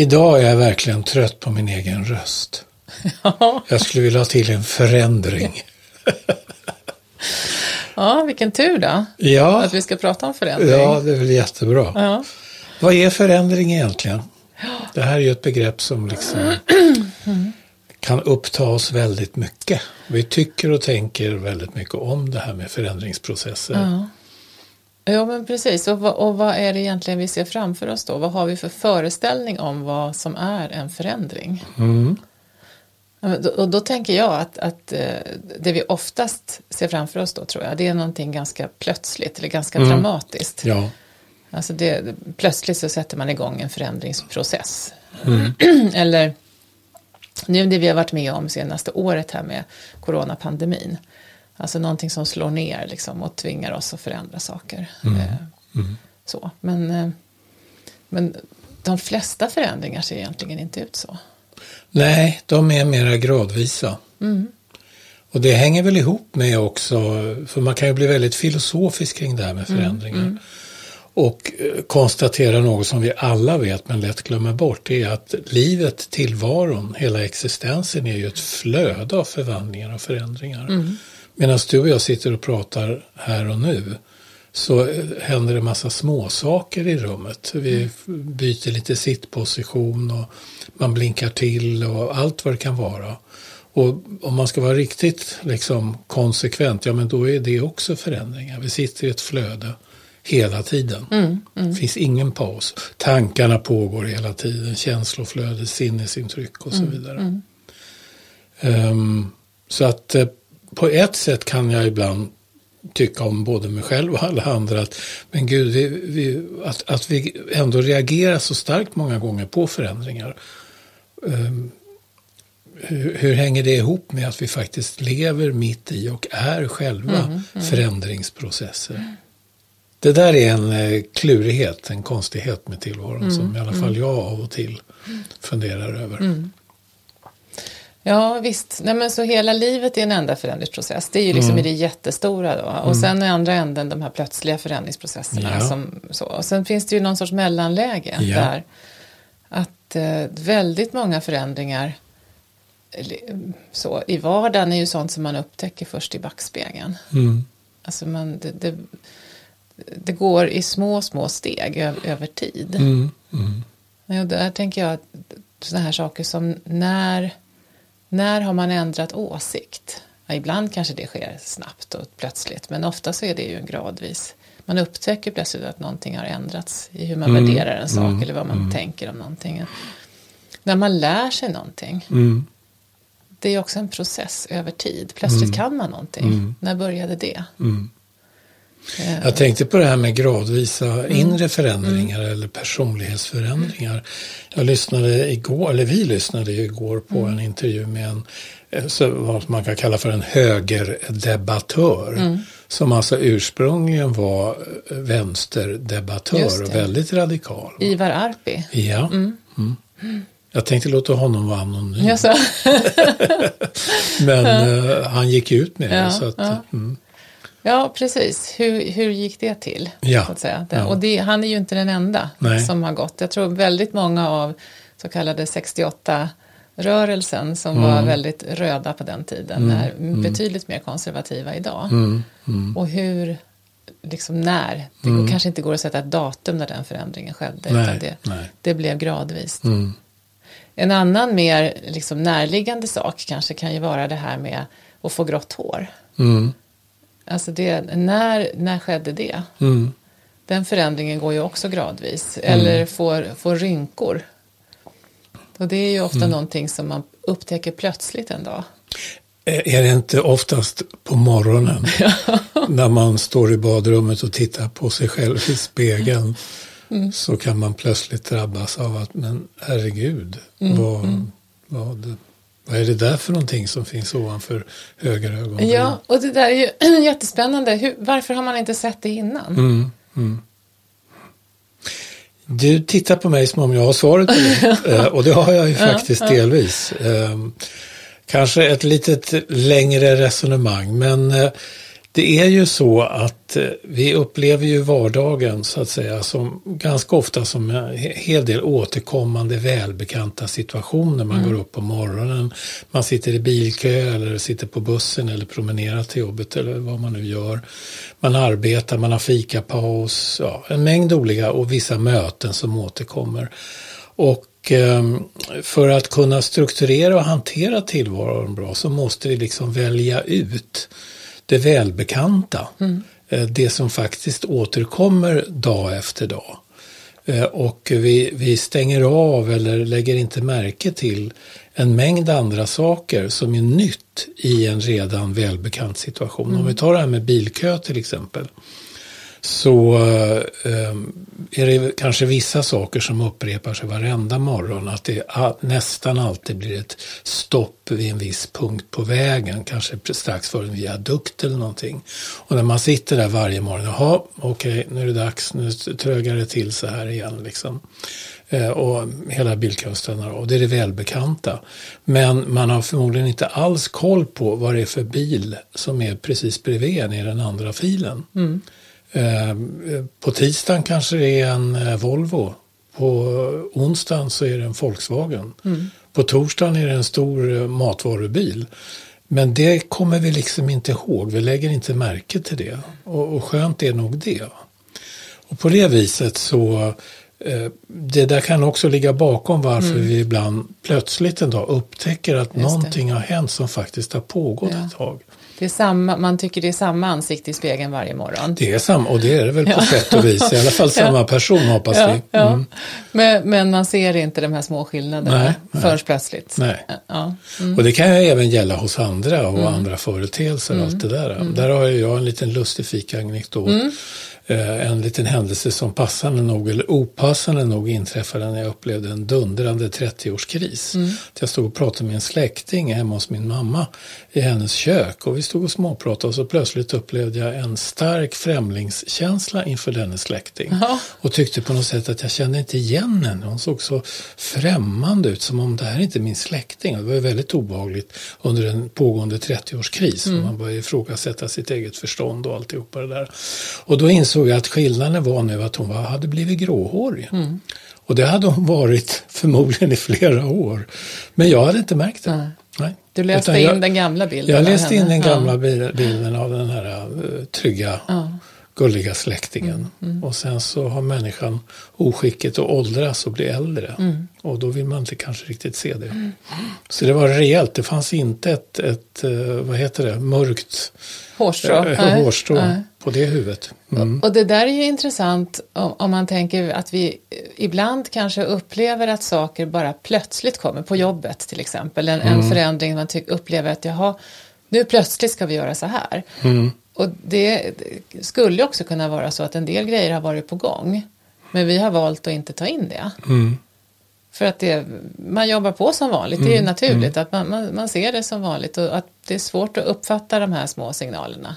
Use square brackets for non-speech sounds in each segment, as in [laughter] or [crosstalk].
Idag är jag verkligen trött på min egen röst. [laughs] Jag skulle vilja ha till en förändring. [laughs] ja, vilken tur då. Ja. Att vi ska prata om förändring. Ja, det är väl jättebra. Ja. Vad är förändring egentligen? Det här är ju ett begrepp som liksom [clears throat] kan uppta oss väldigt mycket. Vi tycker och tänker väldigt mycket om det här med förändringsprocesser. Ja. Ja, men precis. Och och vad är det egentligen vi ser framför oss då? Vad har vi för föreställning om vad som är en förändring? Mm. Och då tänker jag att, att eh, det vi oftast ser framför oss då tror jag, det är någonting ganska plötsligt eller ganska dramatiskt. Ja. Alltså det, plötsligt så sätter man igång en förändringsprocess. Mm. [clears throat] Eller nu det vi har varit med om senaste året här med coronapandemin. Alltså någonting som slår ner liksom och tvingar oss att förändra saker. Mm. Eh, Så. Men, eh, men de flesta förändringar ser egentligen inte ut så. Nej, de är mera gradvisa. Och det hänger väl ihop med också, för man kan ju bli väldigt filosofisk kring det här med förändringar. Och eh, konstatera något som vi alla vet men lätt glömmer bort, det är att livet, tillvaron, hela existensen är ju ett flöde av förvandlingar och förändringar. Medan du och jag sitter och pratar här och nu så händer det massa småsaker i rummet. Vi byter lite sittposition och man blinkar till och allt vad det kan vara. Och om man ska vara riktigt liksom, konsekvent, ja men då är det också förändringar. Vi sitter i ett flöde hela tiden. Det finns ingen paus. Tankarna pågår hela tiden, känsloflöde, sinnesintryck och så vidare. Ehm, så att eh, på ett sätt kan jag ibland tycka om både mig själv och alla andra att, men gud, vi, vi, att, att vi ändå reagerar så starkt många gånger på förändringar. Ehm, hur, hur hänger det ihop med att vi faktiskt lever mitt i och är själva förändringsprocesser? Det där är en eh, klurighet, en konstighet med tillvaron som i alla fall jag av och till funderar över. Ja visst, Nej, men så hela livet är en enda förändringsprocess. Det är ju liksom i det jättestora då. Och sen i andra änden de här plötsliga förändringsprocesserna. Ja. Som, så. Och sen finns det ju någon sorts mellanläge Ja. där. Att eh, väldigt många förändringar så, i vardagen är ju sånt som man upptäcker först i backspegeln. Mm. Alltså man, det, det, det går i små, små steg ö- över tid. Mm. Mm. Ja, där tänker jag att sådana här saker som när, när har man ändrat åsikt? Ja, ibland kanske det sker snabbt och plötsligt, men ofta så är det ju en gradvis. Man upptäcker plötsligt att någonting har ändrats i hur man värderar en sak eller vad man tänker om någonting. När man lär sig någonting, Mm. det är också en process över tid. Plötsligt kan man någonting. När började det? Mm. Eh, Jag tänkte på det här med gradvisa inre förändringar eller personlighetsförändringar. Jag lyssnade igår, eller vi lyssnade igår på en intervju med en, eh, vad man kan kalla för en högerdebattör. Som alltså ursprungligen var eh, vänsterdebattör och det. väldigt radikal. Ivar Arpi. Ja. Mm. Jag tänkte låta honom vara anonym. [laughs] Men eh, han gick ut med det. Ja, Så att, ja. Mm. Ja, precis. Hur, hur gick det till? Ja, Så att säga. ja. Och det, han är ju inte den enda Nej. som har gått. Jag tror väldigt många av så kallade 68-rörelsen som Mm. var väldigt röda på den tiden är betydligt mer konservativa idag. Mm. Mm. Och hur, liksom när, det går, kanske inte går att sätta ett datum när den förändringen skedde. Nej, utan det, nej. det blev gradvis. Mm. En annan mer liksom, närliggande sak kanske kan ju vara det här med att få grått hår. Mm. Alltså det, när, när skedde det? Mm. Den förändringen går ju också gradvis. Eller får, får rynkor. Och det är ju ofta någonting som man upptäcker plötsligt en dag. Är det inte oftast på morgonen [laughs] när man står i badrummet och tittar på sig själv i spegeln så kan man plötsligt drabbas av att men herregud, vad, Vad, vad är det där för någonting som finns ovanför höger ögonbryn? Ja, och det där är ju [clears throat] jättespännande. Hur, varför har man inte sett det innan? Mm, mm. Du tittar på mig som om jag har svaret på det. [laughs] Eh, och det har jag ju faktiskt delvis. Eh, Kanske ett litet längre resonemang, men eh, Det är ju så att eh, vi upplever ju vardagen så att säga som ganska ofta som en hel del återkommande välbekanta situationer. Man mm. går upp på morgonen, man sitter i bilkö eller sitter på bussen eller promenerar till jobbet eller vad man nu gör. Man arbetar, man har fikapaus, ja, en mängd olika och vissa möten som återkommer. Och ehm, för att kunna strukturera och hantera tillvaron bra så måste vi liksom välja ut det välbekanta. Mm. Det som faktiskt återkommer dag efter dag. Eh, och vi, vi stänger av eller lägger inte märke till en mängd andra saker som är nytt i en redan välbekant situation. Mm. Om vi tar det här med bilkö till exempel så eh, är det kanske vissa saker som upprepar sig varenda morgon. Att det nästan alltid blir ett stopp vid en viss punkt på vägen, kanske strax före en viadukt eller någonting. Och när man sitter där varje morgon, jaha, okej, nu är det dags, nu trögar det till så här igen liksom. Eh, och hela bilkön stannar av. Det är det välbekanta. Men man har förmodligen inte alls koll på vad det är för bil som är precis bredvid en i den andra filen. Mm. Eh, på tisdagen kanske det är en eh, Volvo. På onsdagen så är det en Volkswagen. Mm. På torsdagen är det en stor eh, matvarubil. Men det kommer vi liksom inte ihåg. Vi lägger inte märke till det. Och, och skönt är nog det. Och på det viset så det där kan också ligga bakom varför mm. vi ibland plötsligt en dag upptäcker att Just någonting det. har hänt som faktiskt har pågått ja. ett tag. Det är samma, man tycker det är samma ansikte i spegeln varje morgon. Det är samma, och det är det väl på ja. sätt och vis. I alla fall [laughs] samma ja. person hoppas ja, vi. Mm. Men, men, man ser inte de här små skillnaderna nej, nej. förrän plötsligt. Nej. Mm. Och det kan ju även gälla hos andra och mm. andra företeelser och allt det där. Mm. Där har jag en liten lustig fikaanekdot. Eh, en liten händelse som passande nog eller opassande nog inträffade när jag upplevde en dundrande 30-årskris. Mm. Jag stod och pratade med en släkting hemma hos min mamma i hennes kök och vi stod och småpratade och så plötsligt upplevde jag en stark främlingskänsla inför denna släkting. Ja. Och tyckte på något sätt att jag kände inte igen henne. Hon såg så främmande ut som om det här är inte min släkting. Det var ju väldigt obehagligt under en pågående 30-årskris. Mm. Man började ifrågasätta sitt eget förstånd och alltihopa det där. Och då insåg jag att skillnaden var nu att hon var, hade blivit gråhårig. Mm. Och det hade hon varit [laughs] förmodligen i flera år. Men jag hade inte märkt det. Nej. Nej. Du läste in jag, den gamla bilden? Jag läste in den gamla ja. bilden av den här uh, trygga, ja. Gulliga släktingen. Mm, mm. Och sen så har människan oskicket att åldras och bli äldre. Mm. Och då vill man inte kanske riktigt se det. Mm. Så det var rejält. Det fanns inte ett, ett uh, vad heter det, mörkt hårstrå, uh, hårstrå på det huvudet. Mm. Och det där är ju intressant om, om, man tänker att vi ibland kanske upplever att saker bara plötsligt kommer på jobbet till exempel. En, mm. en förändring man upplever att jaha, nu plötsligt ska vi göra så här. Och det, skulle också kunna vara så att en del grejer har varit på gång. Men vi har valt att inte ta in det. Mm. För att det, man jobbar på som vanligt, det är ju mm. naturligt mm. att man, man, man, ser det som vanligt och att det är svårt att uppfatta de här små signalerna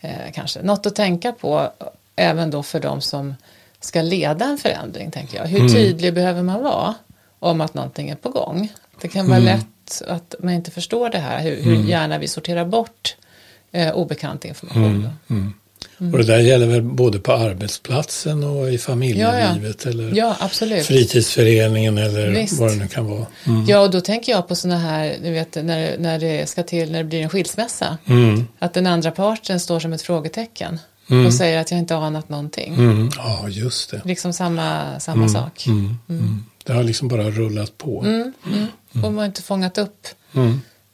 eh, kanske. Något att tänka på även då för de som ska leda en förändring, tänker jag. Hur mm. tydlig behöver man vara om att någonting är på gång? Det kan vara mm. lätt att man inte förstår det här, hur, hur gärna vi sorterar bort eh, obekant information. Mm. Mm. Mm. Och det där gäller väl både på arbetsplatsen och i familjelivet ja, ja. eller ja, absolut. fritidsföreningen eller Visst. vad det nu kan vara. Mm. Ja, och då tänker jag på sådana här, du vet när, när det ska till, när det blir en skilsmässa. Mm. Att den andra parten står som ett frågetecken. Mm. och säger att jag inte anat någonting. Ja, just det. Liksom samma, samma mm. sak. Det har liksom bara rullat på. Och man har inte fångat upp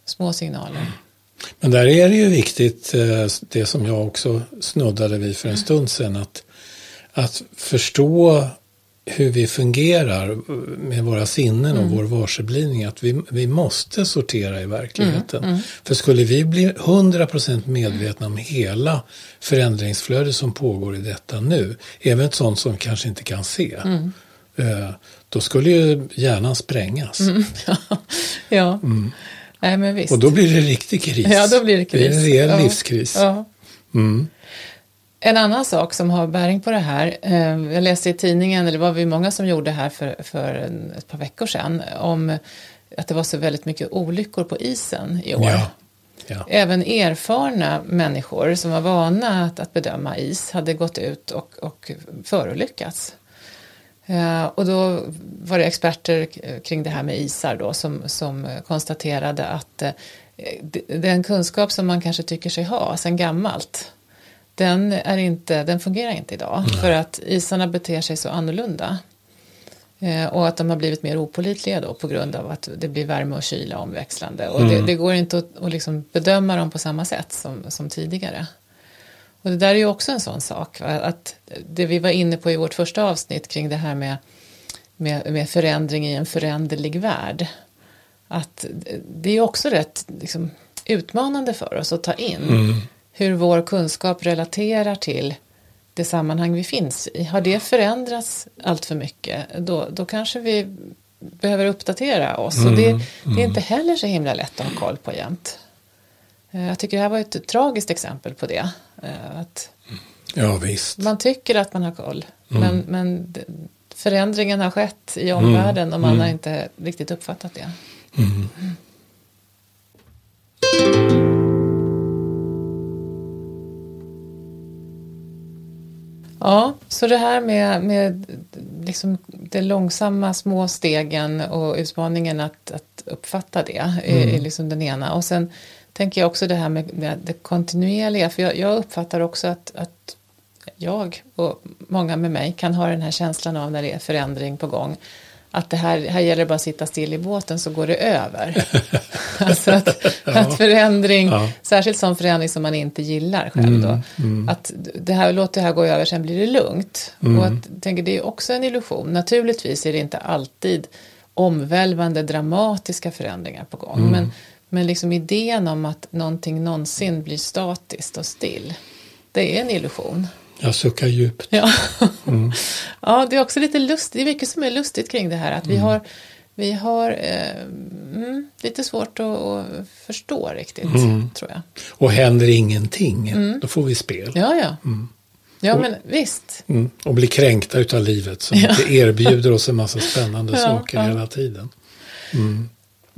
små signaler. Men där är det ju viktigt, eh, det som jag också snuddade vid för en stund sedan, att, att förstå hur vi fungerar med våra sinnen och mm. vår varseblivning. Att vi, vi måste sortera i verkligheten. Mm, mm. För skulle vi bli 100% medvetna om hela förändringsflödet som pågår i detta nu, även ett sånt som kanske inte kan se, mm. eh, då skulle ju hjärnan sprängas. Mm, [laughs] ja. ja. Nej, men visst. Och då blir det riktig kris. Ja, då blir det kris. Det är en rejäl ja. livskris. Ja. Mm. En annan sak som har bäring på det här, eh, jag läste i tidningen, eller det var vi många som gjorde här för, för ett par veckor sedan, om att det var så väldigt mycket olyckor på isen i år. Ja. Ja. Även erfarna människor som var vana att, att bedöma is hade gått ut och, och förolyckats. Eh, och då var det experter kring det här med isar då som, som konstaterade att eh, den kunskap som man kanske tycker sig ha sedan gammalt den, är inte, den fungerar inte idag Nej. för att isarna beter sig så annorlunda. Eh, och att de har blivit mer opolitliga då på grund av att det blir värme och kyla omväxlande. Och mm. det, det, går inte att, att liksom bedöma dem på samma sätt som, som tidigare. Och det där är ju också en sån sak. Att det vi var inne på i vårt första avsnitt kring det här med, med, med förändring i en föränderlig värld. Att det är också rätt liksom, utmanande för oss att ta in mm. hur vår kunskap relaterar till det sammanhang vi finns i. Har det förändrats allt för mycket då, då kanske vi behöver uppdatera oss. Mm, och det, det, är mm. inte heller så himla lätt att ha koll på jämt. Eh, jag tycker det här var ett tragiskt exempel på det. Eh, att ja, visst. Man tycker att man har koll mm. men, men förändringen har skett i omvärlden mm, och man har mm. inte riktigt uppfattat det. Mm. Ja, så det här med, med liksom de långsamma små stegen och utmaningen att, att uppfatta det mm. är, är liksom den ena. Och sen tänker jag också det här med, med det kontinuerliga, för jag, jag, uppfattar också att, att jag och många med mig kan ha den här känslan av när det är förändring på gång att det här, här gäller det bara att sitta still i båten så går det över. [laughs] alltså att, ja. att förändring, ja. särskilt som förändring som man inte gillar själv mm, då, mm. att det här, låt det här gå över, sen blir det lugnt. Mm. Och att, tänker, det är också en illusion. Naturligtvis är det inte alltid omvälvande, dramatiska förändringar på gång. Mm. Men, men liksom idén om att någonting någonsin blir statiskt och still, det är en illusion. Jag suckar djupt. Ja. Mm. [laughs] ja, det är också lite lustigt, det är mycket som är lustigt kring det här. Att vi mm. har, vi har eh, mm, lite svårt att, att förstå riktigt, mm. tror jag. Och händer ingenting, mm. då får vi spel. Ja, ja. Mm. Ja, och, men visst. Och blir kränkta utav livet som ja. inte erbjuder oss en massa spännande [laughs] ja, saker ja. hela tiden.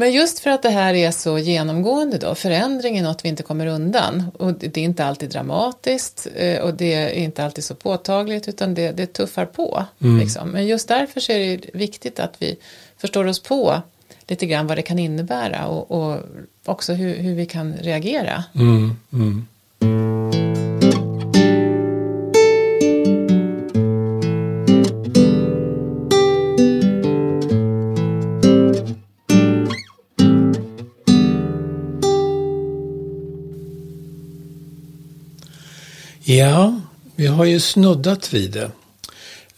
Men just för att det här är så genomgående då, förändring är något vi inte kommer undan och det är inte alltid dramatiskt eh, och det är inte alltid så påtagligt utan det, det tuffar på. Mm. Liksom. Men just därför så är det viktigt att vi förstår oss på lite grann vad det kan innebära och, och också hur, hur, vi kan reagera. Mm. Mm. Ja, vi har ju snuddat vid det.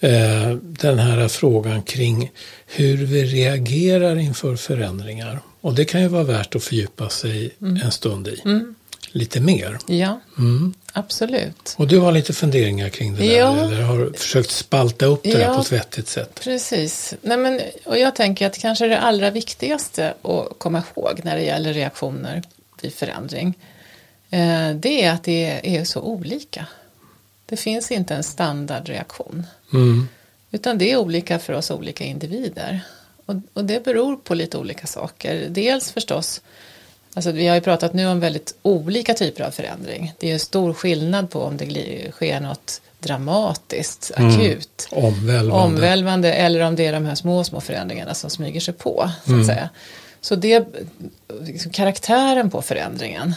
Eh, den här frågan kring hur vi reagerar inför förändringar. Och det kan ju vara värt att fördjupa sig mm. en stund i. Mm. Lite mer. Ja, mm. absolut. Och du har lite funderingar kring det ja. där? Eller har försökt spalta upp det ja, där på ett vettigt sätt? Precis. Nej, men, och jag tänker att kanske det allra viktigaste att komma ihåg när det gäller reaktioner vid förändring det är att det är så olika. Det finns inte en standardreaktion. Mm. Utan det är olika för oss olika individer. Och, och, det beror på lite olika saker. Dels förstås, alltså vi har ju pratat nu om väldigt olika typer av förändring. Det är stor skillnad på om det sker något dramatiskt, mm. akut, omvälvande. omvälvande eller om det är de här små, små förändringarna som smyger sig på. Så att mm. säga. Så det, liksom, karaktären på förändringen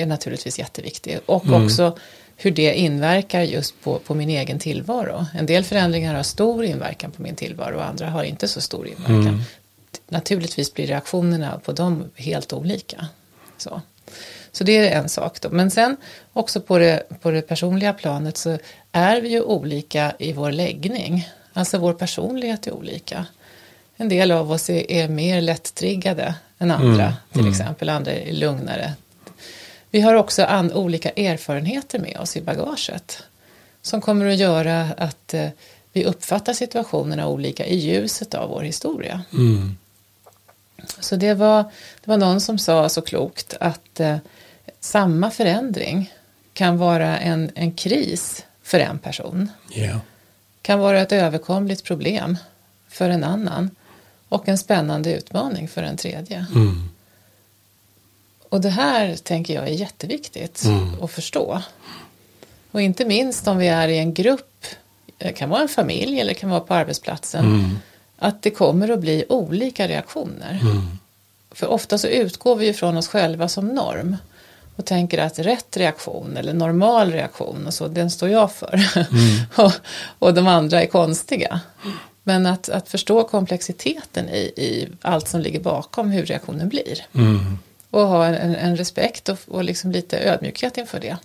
är naturligtvis jätteviktig. Och mm. också hur det inverkar just på, på min egen tillvaro. En del förändringar har stor inverkan på min tillvaro och andra har inte så stor inverkan. Mm. Naturligtvis blir reaktionerna på dem helt olika. Så, så det är en sak då. Men sen också på det, på det personliga planet så är vi ju olika i vår läggning. Alltså vår personlighet är olika. En del av oss är, är mer lättriggade än andra mm. till mm. exempel. Andra är lugnare vi har också an, olika erfarenheter med oss i bagaget som kommer att göra att eh, vi uppfattar situationerna olika i ljuset av vår historia. Mm. Så det var, det var någon som sa så klokt att eh, samma förändring kan vara en, en kris för en person. Yeah. Kan vara ett överkomligt problem för en annan och en spännande utmaning för en tredje. Mm. Och det här tänker jag är jätteviktigt Mm. att förstå. Och inte minst om vi är i en grupp, det kan vara en familj eller det kan vara på arbetsplatsen, Mm. att det kommer att bli olika reaktioner. Mm. För ofta så utgår vi ju från oss själva som norm och tänker att rätt reaktion eller normal reaktion och så, den står jag för. [laughs] och, och de andra är konstiga. Men att, att förstå komplexiteten i, i allt som ligger bakom hur reaktionen blir. Mm. Och ha en, en respekt och, och liksom lite ödmjukhet inför det.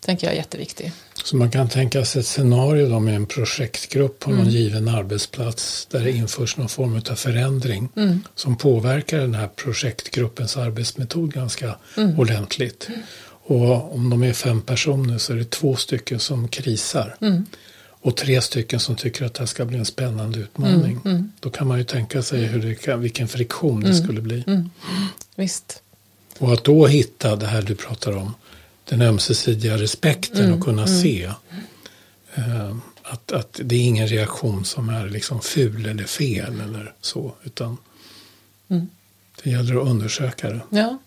Tänker jag är jätteviktig. Så man kan tänka sig ett scenario då med en projektgrupp på någon given arbetsplats där det införs någon form av förändring som påverkar den här projektgruppens arbetsmetod ganska ordentligt. Och om de är fem personer så är det två stycken som krisar. Och tre stycken som tycker att det här ska bli en spännande utmaning. Då kan man ju tänka sig hur det kan, vilken friktion det skulle bli. Visst. Och att då hitta det här du pratar om, den ömsesidiga respekten och kunna se eh, att, att det är ingen reaktion som är liksom ful eller fel eller så, utan det gäller att undersöka det. Ja.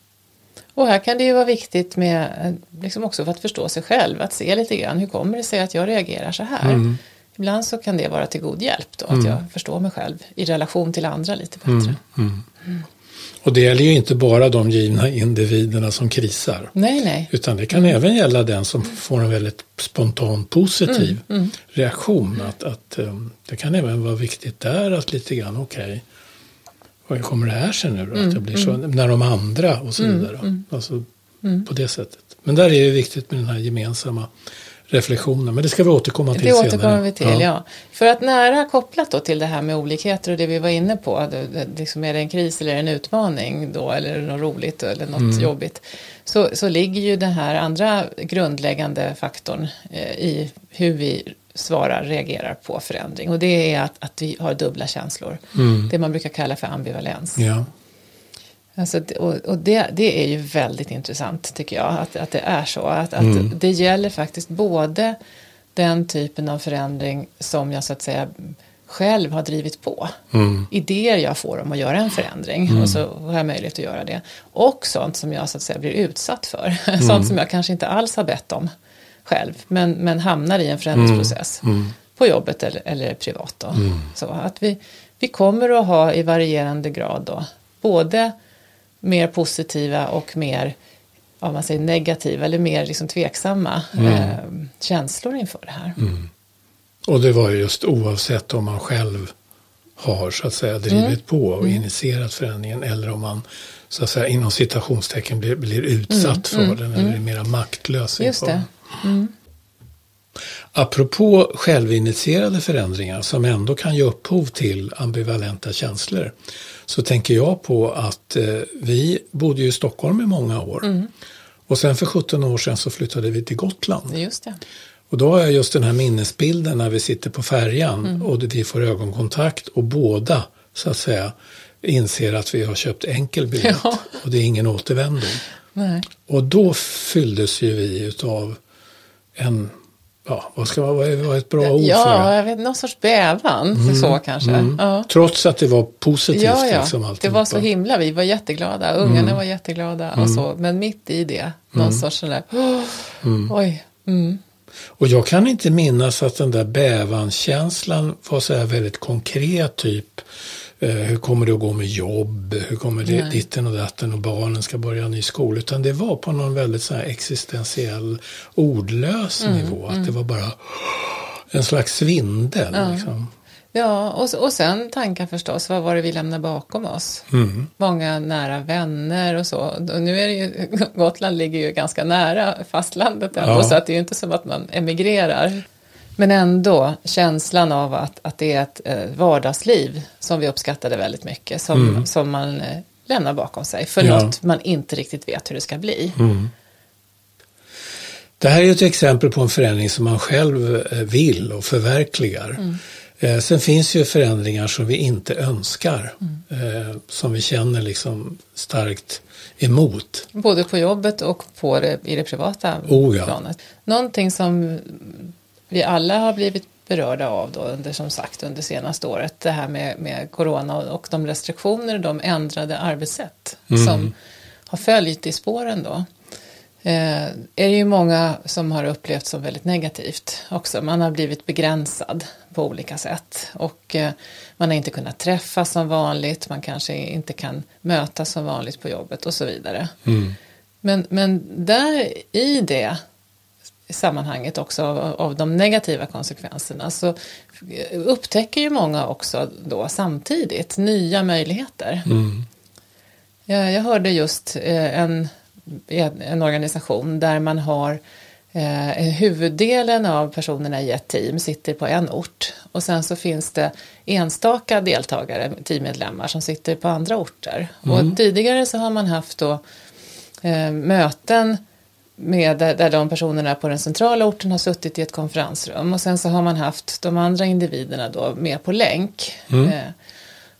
Och här kan det ju vara viktigt med, eh, liksom också för att förstå sig själv, att se lite grann hur kommer det sig att jag reagerar så här. Ibland så kan det vara till god hjälp då, att jag förstår mig själv i relation till andra lite bättre. Och det gäller ju inte bara de givna individerna som krisar. Nej, nej. Utan det kan även gälla den som får en väldigt spontan positiv Mm, reaktion. Att, att um, det kan även vara viktigt där att lite grann, okej, vad kommer det här sig nu då? Mm, att jag blir så, när de andra och så vidare. Alltså Mm. på det sättet. Men där är det viktigt med den här gemensamma reflektionen. Men det ska vi återkomma till Det senare. återkommer vi till, ja. För att nära kopplat då till det här med olikheter och det vi var inne på, det, det, liksom är det en kris eller en utmaning då, eller är det något roligt eller något jobbigt, så, så ligger ju den här andra grundläggande faktorn eh, i hur vi svarar, reagerar på förändring. Och det är att, att vi har dubbla känslor. Det man brukar kalla för ambivalens. Ja. Alltså, och och det, det är ju väldigt intressant tycker jag, att, att det är så. Att, att det gäller faktiskt både den typen av förändring som jag så att säga själv har drivit på. Mm. Idéer jag får om att göra en förändring och så har jag möjlighet att göra det. Och sånt som jag så att säga blir utsatt för. [laughs] sånt som jag kanske inte alls har bett om själv, men, men hamnar i en förändringsprocess. På jobbet eller, eller privat. Då. Så att vi, vi kommer att ha i varierande grad då, både mer positiva och mer om man säger negativa eller mer liksom tveksamma eh, känslor inför det här. Och det var just oavsett om man själv har så att säga drivit Mm. på och initierat förändringen eller om man så att säga inom citationstecken blir, blir utsatt för den eller är mera maktlös Mm. Just inför det. den. Apropå självinitierade förändringar som ändå kan ge upphov till ambivalenta känslor så tänker jag på att eh, vi bodde ju i Stockholm i många år Mm. och sen för 17 år sedan så flyttade vi till Gotland. Just det. Och då har jag just den här minnesbilden när vi sitter på färjan Mm. och vi får ögonkontakt och båda så att säga inser att vi har köpt enkel biljett Ja. och det är ingen återvändo. Nej. Och då fylldes ju vi utav en, ja vad ska vad är ett bra ord för Ja, det? jag vet, någon sorts bävan, så kanske. Ja. Trots att det var positivt Ja, ja. liksom det var så himla, vi var jätteglada, ungarna var jätteglada och så, men mitt i det, någon sorts sån där, "Åh, [gasps] oj, mm. Och jag kan inte minnas att den där bävanskänslan var så här väldigt konkret typ eh, hur kommer det att gå med jobb, hur kommer det Nej. ditten och datten och barnen ska börja ny skola. Utan det var på någon väldigt så här existentiell ordlös Mm, nivå. Att det var bara en slags svindel. Liksom. Ja, och, och sen tankar förstås, vad var det vi lämnade bakom oss? Mm. Många nära vänner och så. Nu är det ju, [laughs] Gotland ligger ju ganska nära fastlandet ändå, Ja. så att det är ju inte som att man emigrerar. Men ändå känslan av att, att det är ett eh, vardagsliv som vi uppskattade väldigt mycket, som, som man eh, lämnar bakom sig för Mm. Ja. något man inte riktigt vet hur det ska bli. Det här är ett exempel på en förändring som man själv eh, vill och förverkligar. Mm. Eh, Sen finns ju förändringar som vi inte önskar. Mm. eh, Som vi känner liksom starkt emot. Både på jobbet och på det, i det privata Oh ja. planet. Någonting som vi alla har blivit berörda av då under, som sagt, under senaste året. Det här med, med corona och, de restriktioner och de ändrade arbetssätt Mm. som har följt i spåren då eh, är det ju många som har upplevt som väldigt negativt också. Man har blivit begränsad på olika sätt och eh, man har inte kunnat träffas som vanligt, man kanske inte kan mötas som vanligt på jobbet och så vidare. Mm. Men, men där i det sammanhanget också av, av de negativa konsekvenserna så upptäcker ju många också då samtidigt nya möjligheter. Mm. Jag, jag hörde just eh, en, en organisation där man har eh, huvuddelen av personerna i ett team sitter på en ort och sen så finns det enstaka deltagare, teammedlemmar som sitter på andra orter. Och tidigare så har man haft då eh, möten med, där, de personerna på den centrala orten har suttit i ett konferensrum och sen så har man haft de andra individerna då med på länk. Eh,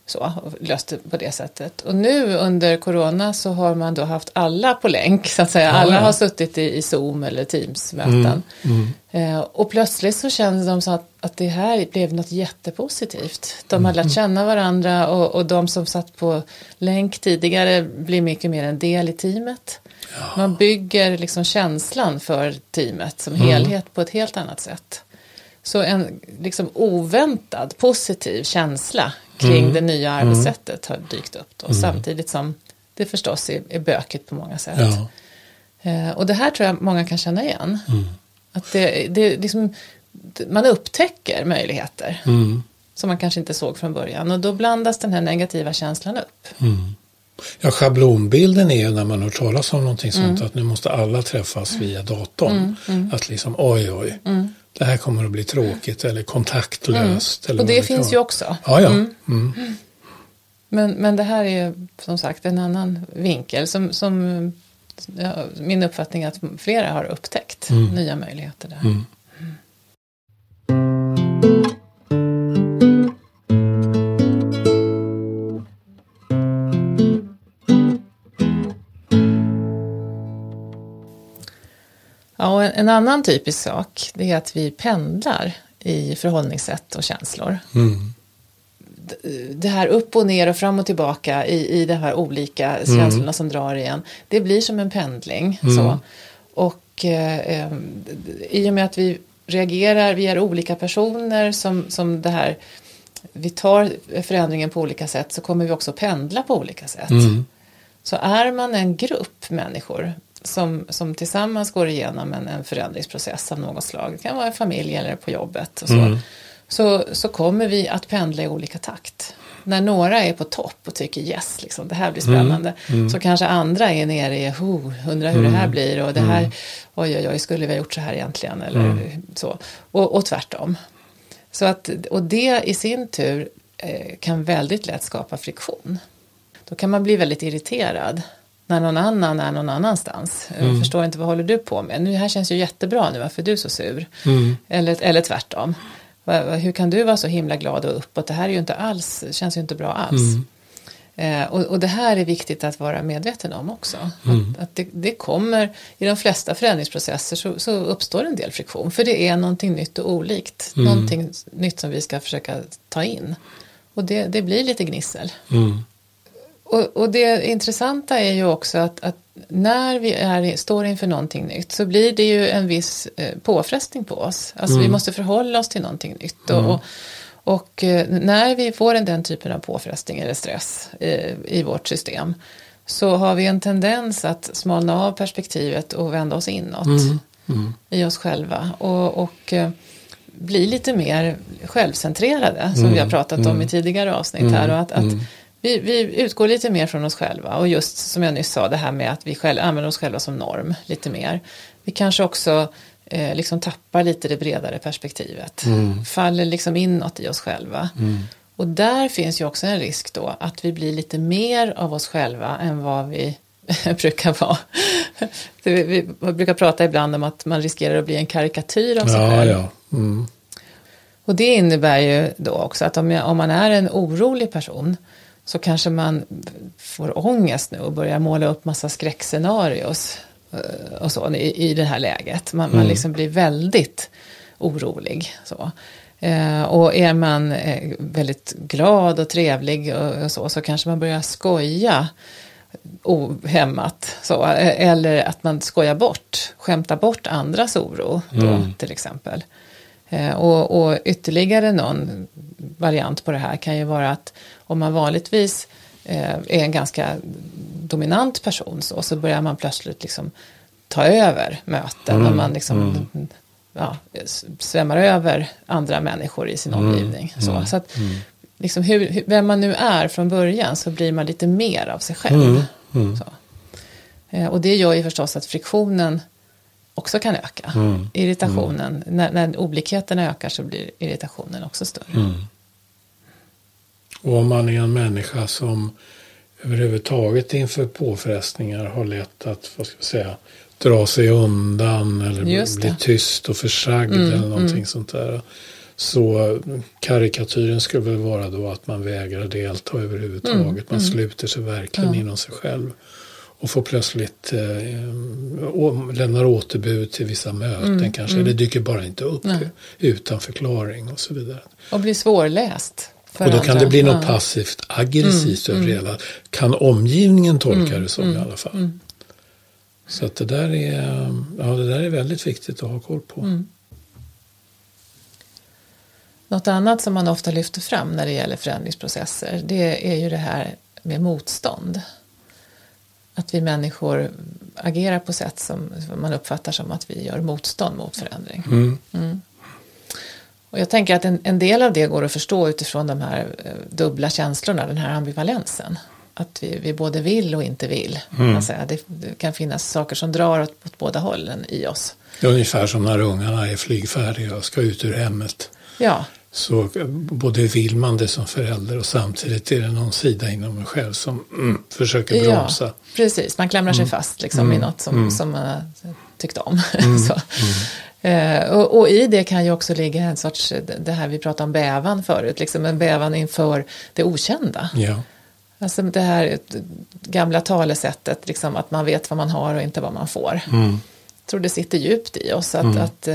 så, och löst det på det sättet. Och nu under corona så har man då haft alla på länk, så att säga. alla ja. har suttit i, i Zoom eller Teams-möten. Mm. Eh, och plötsligt så kände de så att, att det här blev något jättepositivt. De har lärt känna varandra och, och de som satt på länk tidigare blir mycket mer en del i teamet. Man bygger liksom känslan för teamet som helhet på ett helt annat sätt. Så en liksom oväntad positiv känsla kring det nya arbetssättet har dykt upp då, samtidigt som det förstås är, är bökigt på många sätt. Ja. Eh, och det här tror jag många kan känna igen. Att det, det liksom, man upptäcker möjligheter Mm. som man kanske inte såg från början och då blandas den här negativa känslan upp. Ja, schablonbilden är ju när man hör talas om någonting sånt att nu måste alla träffas via datorn. Att liksom oj oj, det här kommer att bli tråkigt eller kontaktlöst. Eller Och det kan finns vara. ju också. Ja, ja. Mm. Men, men det här är som sagt en annan vinkel som, som ja, min uppfattning är att flera har upptäckt nya möjligheter där. En, annan typisk sak det är att vi pendlar i förhållningssätt och känslor. Mm. Det här upp och ner och fram och tillbaka i, i de här olika känslorna som drar igen. Det blir som en pendling. Så. Och eh, eh, i och med att vi reagerar, vi är olika personer som, som det här vi tar förändringen på olika sätt så kommer vi också pendla på olika sätt. Mm. Så är man en grupp människor som, som tillsammans går igenom en, en förändringsprocess av något slag, det kan vara en familj eller på jobbet och så, så, så kommer vi att pendla i olika takt. När några är på topp och tycker yes, liksom, det här blir spännande, så kanske andra är nere i, oh, undrar hur det här blir och det här, oj oj oj, skulle vi ha gjort så här egentligen? Eller så. Och, och tvärtom. Så att, och det i sin tur eh, kan väldigt lätt skapa friktion. Då kan man bli väldigt irriterad när någon annan är någon annanstans. Jag förstår inte, vad håller du på med? Nu, det här känns ju jättebra nu, varför är du så sur? Eller, eller tvärtom. Hur kan du vara så himla glad och uppåt? Det här är ju inte alls, känns ju inte bra alls. Eh, och, och det här är viktigt att vara medveten om också. Att, att det, det kommer, i de flesta förändringsprocesser så, så uppstår en del friktion. För det är någonting nytt och olikt. Någonting nytt som vi ska försöka ta in. Och det, det blir lite gnissel. Mm. Och, och det intressanta är ju också att, att när vi är, står inför någonting nytt så blir det ju en viss eh, påfrestning på oss. Alltså vi måste förhålla oss till någonting nytt. Och, och, och eh, när vi får en, den typen av påfrestning eller stress eh, i vårt system så har vi en tendens att smalna av perspektivet och vända oss inåt i oss själva. Och, bli lite mer självcentrerade som vi har pratat om i tidigare avsnitt här. Och att, att vi, vi utgår lite mer från oss själva och just som jag nyss sa det här med att vi själva använder oss själva som norm lite mer. Vi kanske också eh, liksom tappar lite det bredare perspektivet. Faller liksom inåt i oss själva. Och där finns ju också en risk då att vi blir lite mer av oss själva än vad vi [laughs] brukar vara. [laughs] Vi, vi brukar prata ibland om att man riskerar att bli en karikatyr av sig Ja, själv. ja. Mm. Och det innebär ju då också att om, jag, om man är en orolig person så kanske man får ångest nu och börjar måla upp massa skräckscenarios eh, och så i, i det här läget. Man, man liksom blir väldigt orolig. Så. Eh, och är man eh, väldigt glad och trevlig och, och så, så kanske man börjar skoja ohämmat. Så, eller att man skojar bort, skämtar bort andras oro då, Mm. till exempel. Eh, och, och ytterligare någon variant på det här kan ju vara att om man vanligtvis eh, är en ganska dominant person så, så börjar man plötsligt liksom ta över möten Mm, och man liksom ja, s- svämmar över andra människor i sin omgivning. Så, så att, liksom hur, vem man nu är från början så blir man lite mer av sig själv. Så. Eh, Och det gör ju förstås att friktionen också kan öka. Irritationen, När, när olikheterna ökar så blir irritationen också större. Och om man är en människa som överhuvudtaget inför påfrestningar har lätt att, vad ska jag säga, dra sig undan eller bli tyst och försagd eller någonting sånt där. Så karikatyren skulle väl vara då att man vägrar delta överhuvudtaget. Man sluter sig verkligen inom sig själv. Och får plötsligt eh, lämnar återbud till vissa möten kanske. Eller dyker bara inte upp Nej. utan förklaring och så vidare. Och blir svårläst. Och då kan andra. det bli något passivt aggressivt över det hela. Kan omgivningen tolka Mm, det som i alla fall. Så att det där, är, ja, det där är väldigt viktigt att ha koll på. Mm. Något annat som man ofta lyfter fram när det gäller förändringsprocesser det är ju det här med motstånd. Att vi människor agerar på sätt som man uppfattar som att vi gör motstånd mot förändring. Mm. Och jag tänker att en, en del av det går att förstå utifrån de här eh, dubbla känslorna, den här ambivalensen. Att vi, vi både vill och inte vill. Mm. Alltså, det, det kan finnas saker som drar åt, åt båda hållen i oss. Det är ungefär som när ungarna är flygfärdiga och ska ut ur hemmet. Ja, Så eh, både vill man det som förälder och samtidigt är det någon sida inom en själv som mm, försöker bromsa. Ja, precis. Man klamrar sig fast liksom, i något som, som man har tyckt om. [laughs] så. Eh, och, och i det kan ju också ligga en sorts, det här vi pratade om bävan förut, liksom en bävan inför det okända. Ja. Alltså det här gamla talesättet, liksom, att man vet vad man har och inte vad man får. Mm. Jag tror det sitter djupt i oss. Att, att,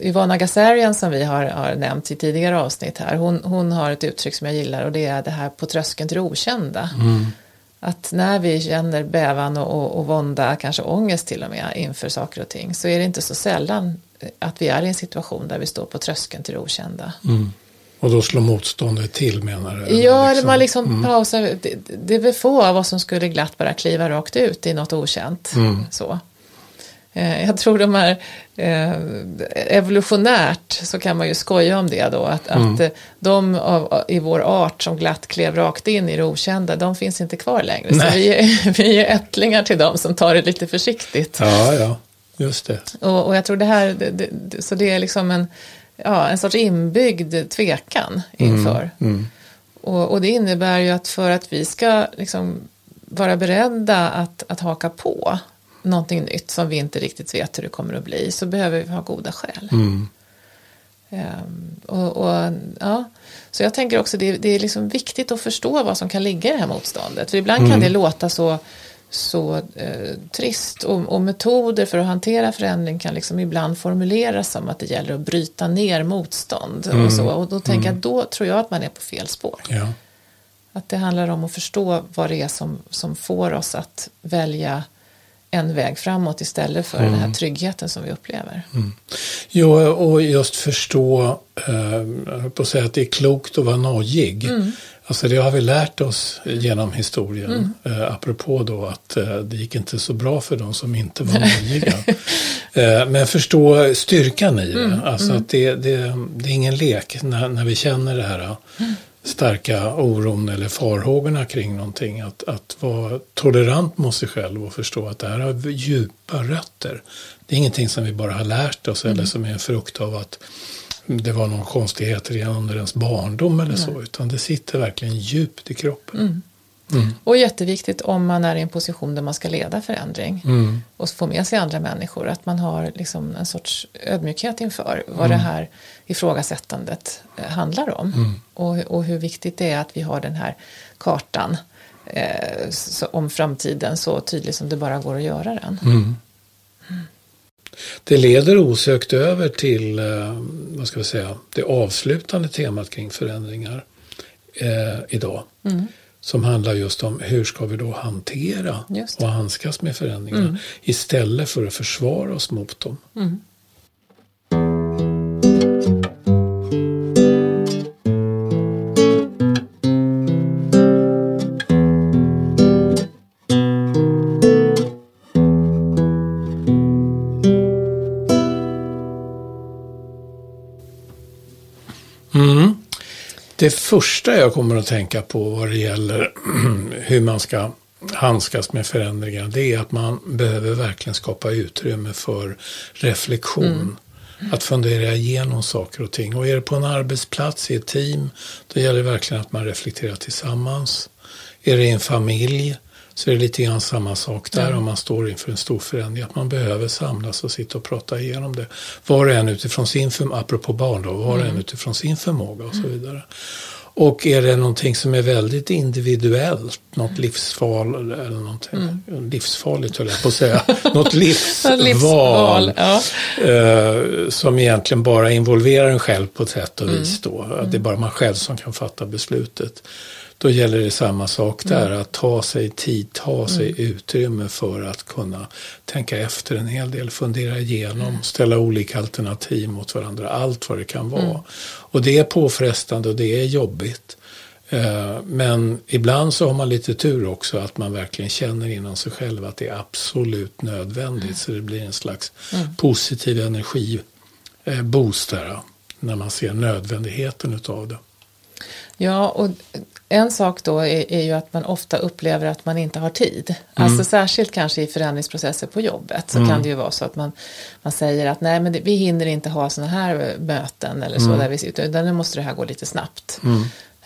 Ivana Gazarian som vi har, har nämnt i tidigare avsnitt här, hon, hon har ett uttryck som jag gillar och det är det här på tröskeln till det okända. Att när vi känner bävan och, och, och vånda, kanske ångest till och med, inför saker och ting så är det inte så sällan att vi är i en situation där vi står på tröskeln till det okända. Och då slår motståndet till menar du? Ja, eller man liksom pausar. Det, det är väl få av oss som skulle glatt bara kliva rakt ut i något okänt. Så. Eh, Jag tror de här eh, evolutionärt så kan man ju skoja om det då. Att, att eh, de av, i vår art som glatt klev rakt in i det okända, de finns inte kvar längre. Så vi är, [laughs] vi är ättlingar till dem som tar det lite försiktigt. Ja, ja, just det. Och, och jag tror det här, det, det, så det är liksom en, ja, en sorts inbyggd tvekan inför. Och, och det innebär ju att för att vi ska liksom vara beredda att, att haka på någonting nytt som vi inte riktigt vet hur det kommer att bli så behöver vi ha goda skäl. Ehm, och, och, ja. Så jag tänker också det, det är liksom viktigt att förstå vad som kan ligga i det här motståndet. För ibland kan det låta så, så eh, trist och, och metoder för att hantera förändring kan liksom ibland formuleras som att det gäller att bryta ner motstånd. Och, så. och då tänker jag, då tror jag att man är på fel spår. Ja. Att det handlar om att förstå vad det är som, som får oss att välja en väg framåt istället för den här tryggheten som vi upplever. Jo, och just förstå, eh, på att säga att det är klokt att vara nojig. Alltså det har vi lärt oss genom historien. Eh, apropå då att eh, det gick inte så bra för de som inte var nojiga. eh, men förstå styrkan i det. Alltså att det, det, det är ingen lek när, när vi känner det här eh, starka oron eller farhågorna kring någonting. Att, att vara tolerant mot sig själv och förstå att det här har djupa rötter. Det är ingenting som vi bara har lärt oss eller som är en frukt av att det var någon konstighet redan under ens barndom eller så. Utan det sitter verkligen djupt i kroppen. Och jätteviktigt om man är i en position där man ska leda förändring och få med sig andra människor, att man har liksom en sorts ödmjukhet inför vad det här ifrågasättandet eh, handlar om. Och, och hur viktigt det är att vi har den här kartan eh, så, om framtiden så tydlig som det bara går att göra den. Det leder osökt över till eh, vad ska vi säga, det avslutande temat kring förändringar eh, idag. Som handlar just om hur ska vi då hantera och handskas med förändringarna istället för att försvara oss mot dem. Mm. Det första jag kommer att tänka på vad det gäller [clears throat] hur man ska handskas med förändringar det är att man behöver verkligen skapa utrymme för reflektion. Att fundera igenom saker och ting. Och är det på en arbetsplats, i ett team, då gäller det verkligen att man reflekterar tillsammans. Är det i en familj så är det lite grann samma sak där om man står inför en stor förändring. Att man behöver samlas och sitta och prata igenom det. Var och en utifrån sin förmåga, apropå barn då, var och en utifrån sin förmåga och så vidare. Och är det någonting som är väldigt individuellt, något livsval eller någonting, livsfarligt höll jag på att säga, [laughs] något livsval, Livsval, ja. eh, som egentligen bara involverar en själv på ett sätt och vis då. Att det är bara man själv som kan fatta beslutet. Då gäller det samma sak där, att ta sig tid, ta sig utrymme för att kunna tänka efter en hel del, fundera igenom, ställa olika alternativ mot varandra, allt vad det kan vara. Och det är påfrestande och det är jobbigt. Eh, Men ibland så har man lite tur också att man verkligen känner inom sig själv att det är absolut nödvändigt. Så det blir en slags positiv energi eh, där, när man ser nödvändigheten utav det. Ja, och en sak då är, är ju att man ofta upplever att man inte har tid. Alltså särskilt kanske i förändringsprocesser på jobbet så kan det ju vara så att man, man säger att nej men det, vi hinner inte ha sådana här möten eller så där vi sitter, utan nu måste det här gå lite snabbt.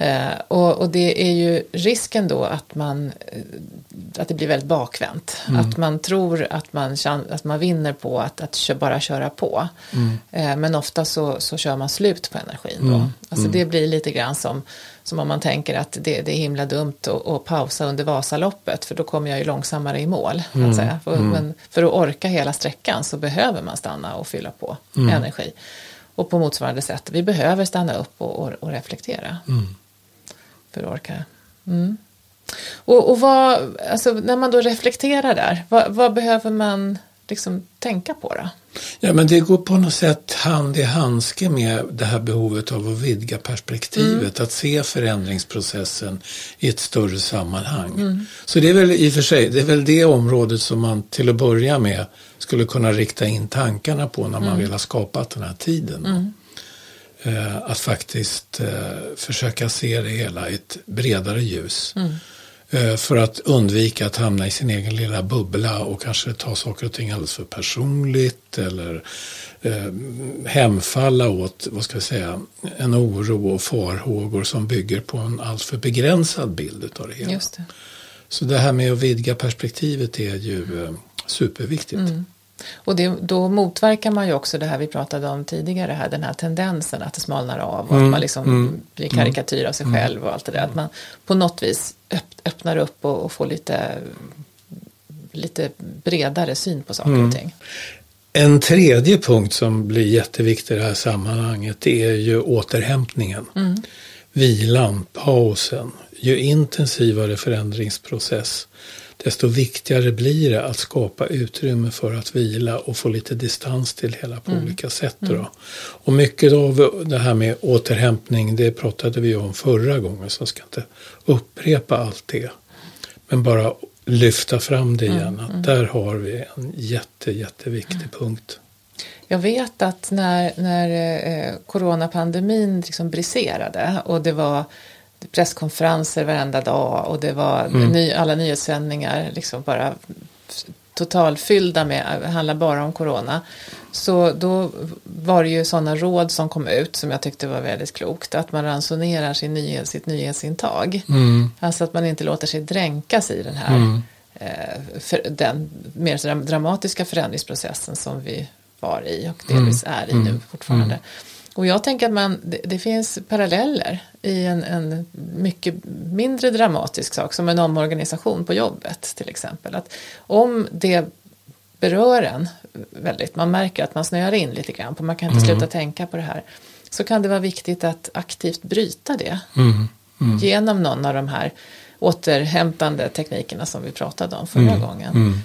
Eh, och, och det är ju risken då att man eh, att det blir väldigt bakvänt. Att man tror att man, att man vinner på att, att bara köra på. Eh, men ofta så, så kör man slut på energin då. Alltså det blir lite grann som, som om man tänker att det, det är himla dumt att, att pausa under Vasaloppet för då kommer jag ju långsammare i mål. Att säga. För, Men för att orka hela sträckan så behöver man stanna och fylla på energi. Och på motsvarande sätt, vi behöver stanna upp och, och, och reflektera. För att orka. Mm. Och, och vad, alltså, när man då reflekterar där, vad, vad behöver man liksom tänka på då? Ja, men det går på något sätt hand i handske med det här behovet av att vidga perspektivet, att se förändringsprocessen i ett större sammanhang. Så det är väl i och för sig, det är väl det området som man till att börja med skulle kunna rikta in tankarna på när man vill ha skapat den här tiden. Eh, att faktiskt eh, försöka se det hela i ett bredare ljus. Eh, för att undvika att hamna i sin egen lilla bubbla och kanske ta saker och ting alldeles för personligt eller hemfalla åt, vad ska jag säga, en oro och farhågor som bygger på en alltför begränsad bild av det hela. Just det. Så det här med att vidga perspektivet är ju superviktigt. Och det, då motverkar man ju också det här vi pratade om tidigare, här, den här tendensen att det smalnar av och att man liksom blir karikatyr av sig själv och allt det där. Att man på något vis öpp, öppnar upp och, och får lite, lite bredare syn på saker och ting. En tredje punkt som blir jätteviktig i det här sammanhanget är ju återhämtningen. Vilan, pausen. Ju intensivare förändringsprocess desto viktigare blir det att skapa utrymme för att vila och få lite distans till hela på olika sätt. Då. Och mycket av det här med återhämtning det pratade vi om förra gången så jag ska inte upprepa allt det. Men bara lyfta fram det igen. Att där har vi en jätte, jätteviktig punkt. Jag vet att när, när eh, coronapandemin liksom briserade och det var presskonferenser varenda dag och det var ny, alla nyhetssändningar liksom bara totalfyllda med, handlar bara om corona. Så då var det ju sådana råd som kom ut som jag tyckte var väldigt klokt. Att man ransonerar sin nyhet, sitt nyhetsintag. Alltså att man inte låter sig dränkas i den här eh, för, den mer dramatiska förändringsprocessen som vi var i och delvis är i nu fortfarande. Och jag tänker att man, det, det finns paralleller i en, en mycket mindre dramatisk sak som en omorganisation på jobbet till exempel. Att om det berör en väldigt, man märker att man snöar in lite grann på man kan inte sluta tänka på det här. Så kan det vara viktigt att aktivt bryta det genom någon av de här återhämtande teknikerna som vi pratade om förra gången.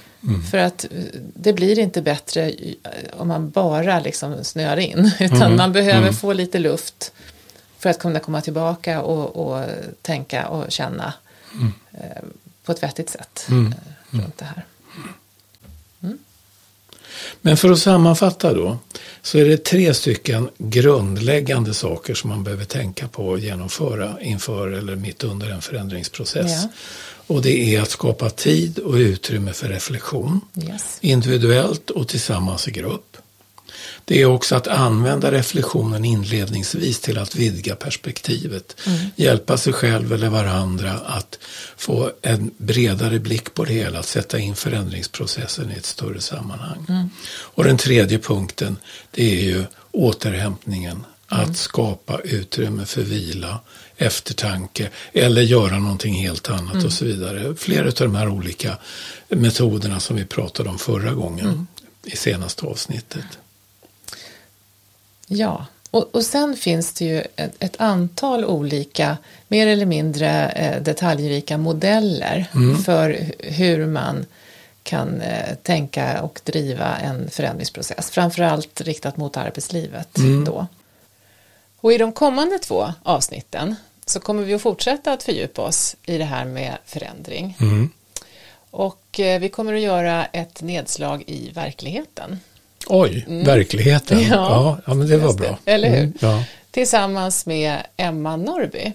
För att eh, det blir inte bättre i- om man bara liksom snöar in. [laughs] Utan man behöver få lite luft för att kunna komma tillbaka och, och tänka och känna eh, på ett vettigt sätt. Eh, runt det här. Men för att sammanfatta då, så är det tre stycken grundläggande saker som man behöver tänka på och genomföra inför eller mitt under en förändringsprocess. Ja. Och det är att skapa tid och utrymme för reflektion, Yes. individuellt och tillsammans i grupp. Det är också att använda reflektionen inledningsvis till att vidga perspektivet. Hjälpa sig själv eller varandra att få en bredare blick på det hela, att sätta in förändringsprocessen i ett större sammanhang. Och den tredje punkten, det är ju återhämtningen. Att skapa utrymme för vila, eftertanke eller göra någonting helt annat och så vidare. Flera av de här olika metoderna som vi pratade om förra gången i senaste avsnittet. Ja, och, och sen finns det ju ett, ett antal olika mer eller mindre eh, detaljrika modeller för hu- hur man kan eh, tänka och driva en förändringsprocess. Framförallt riktat mot arbetslivet då. Och i de kommande två avsnitten så kommer vi att fortsätta att fördjupa oss i det här med förändring. Och eh, vi kommer att göra ett nedslag i verkligheten. Oj, verkligheten. Ja, Ja, ja, men det var bra. Eller hur? Mm, ja. Tillsammans med Emma Norby.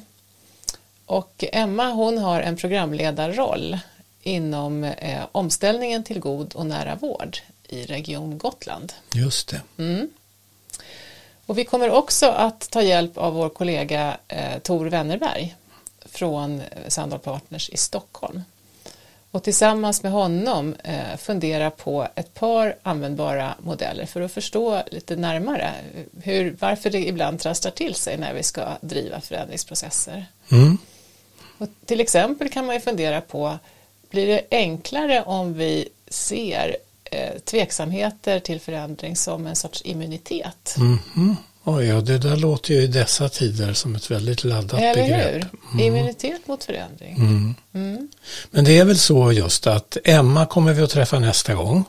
Och Emma hon har en programledarroll inom eh, omställningen till god och nära vård i Region Gotland. Just det. Och vi kommer också att ta hjälp av vår kollega eh, Tor Wennerberg från eh, Sandal Partners i Stockholm. Och tillsammans med honom eh, fundera på ett par användbara modeller för att förstå lite närmare hur, varför det ibland trasslar till sig när vi ska driva förändringsprocesser. Mm. Och till exempel kan man ju fundera på, blir det enklare om vi ser eh, tveksamheter till förändring som en sorts immunitet? Mhm. Oj, ja, det där låter ju i dessa tider som ett väldigt laddat Eller begrepp. hur? Immunitet mot förändring. Mm. Men det är väl så just att Emma kommer vi att träffa nästa gång.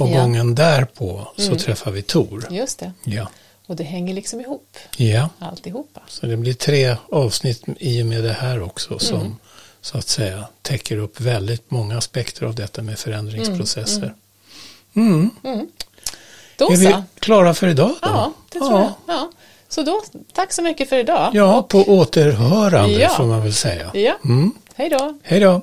Och Ja. gången därpå så träffar vi Tor. Just det. Ja. Och det hänger liksom ihop, ja, alltihopa. så det blir tre avsnitt i och med det här också som Mm. så att säga täcker upp väldigt många aspekter av detta med förändringsprocesser. Då Är vi klara för idag då? Ja, det tror jag. Ja. Så då, tack så mycket för idag. Ja, på återhörande Ja. får man väl säga. Ja. Mm. Hej då. Hej då!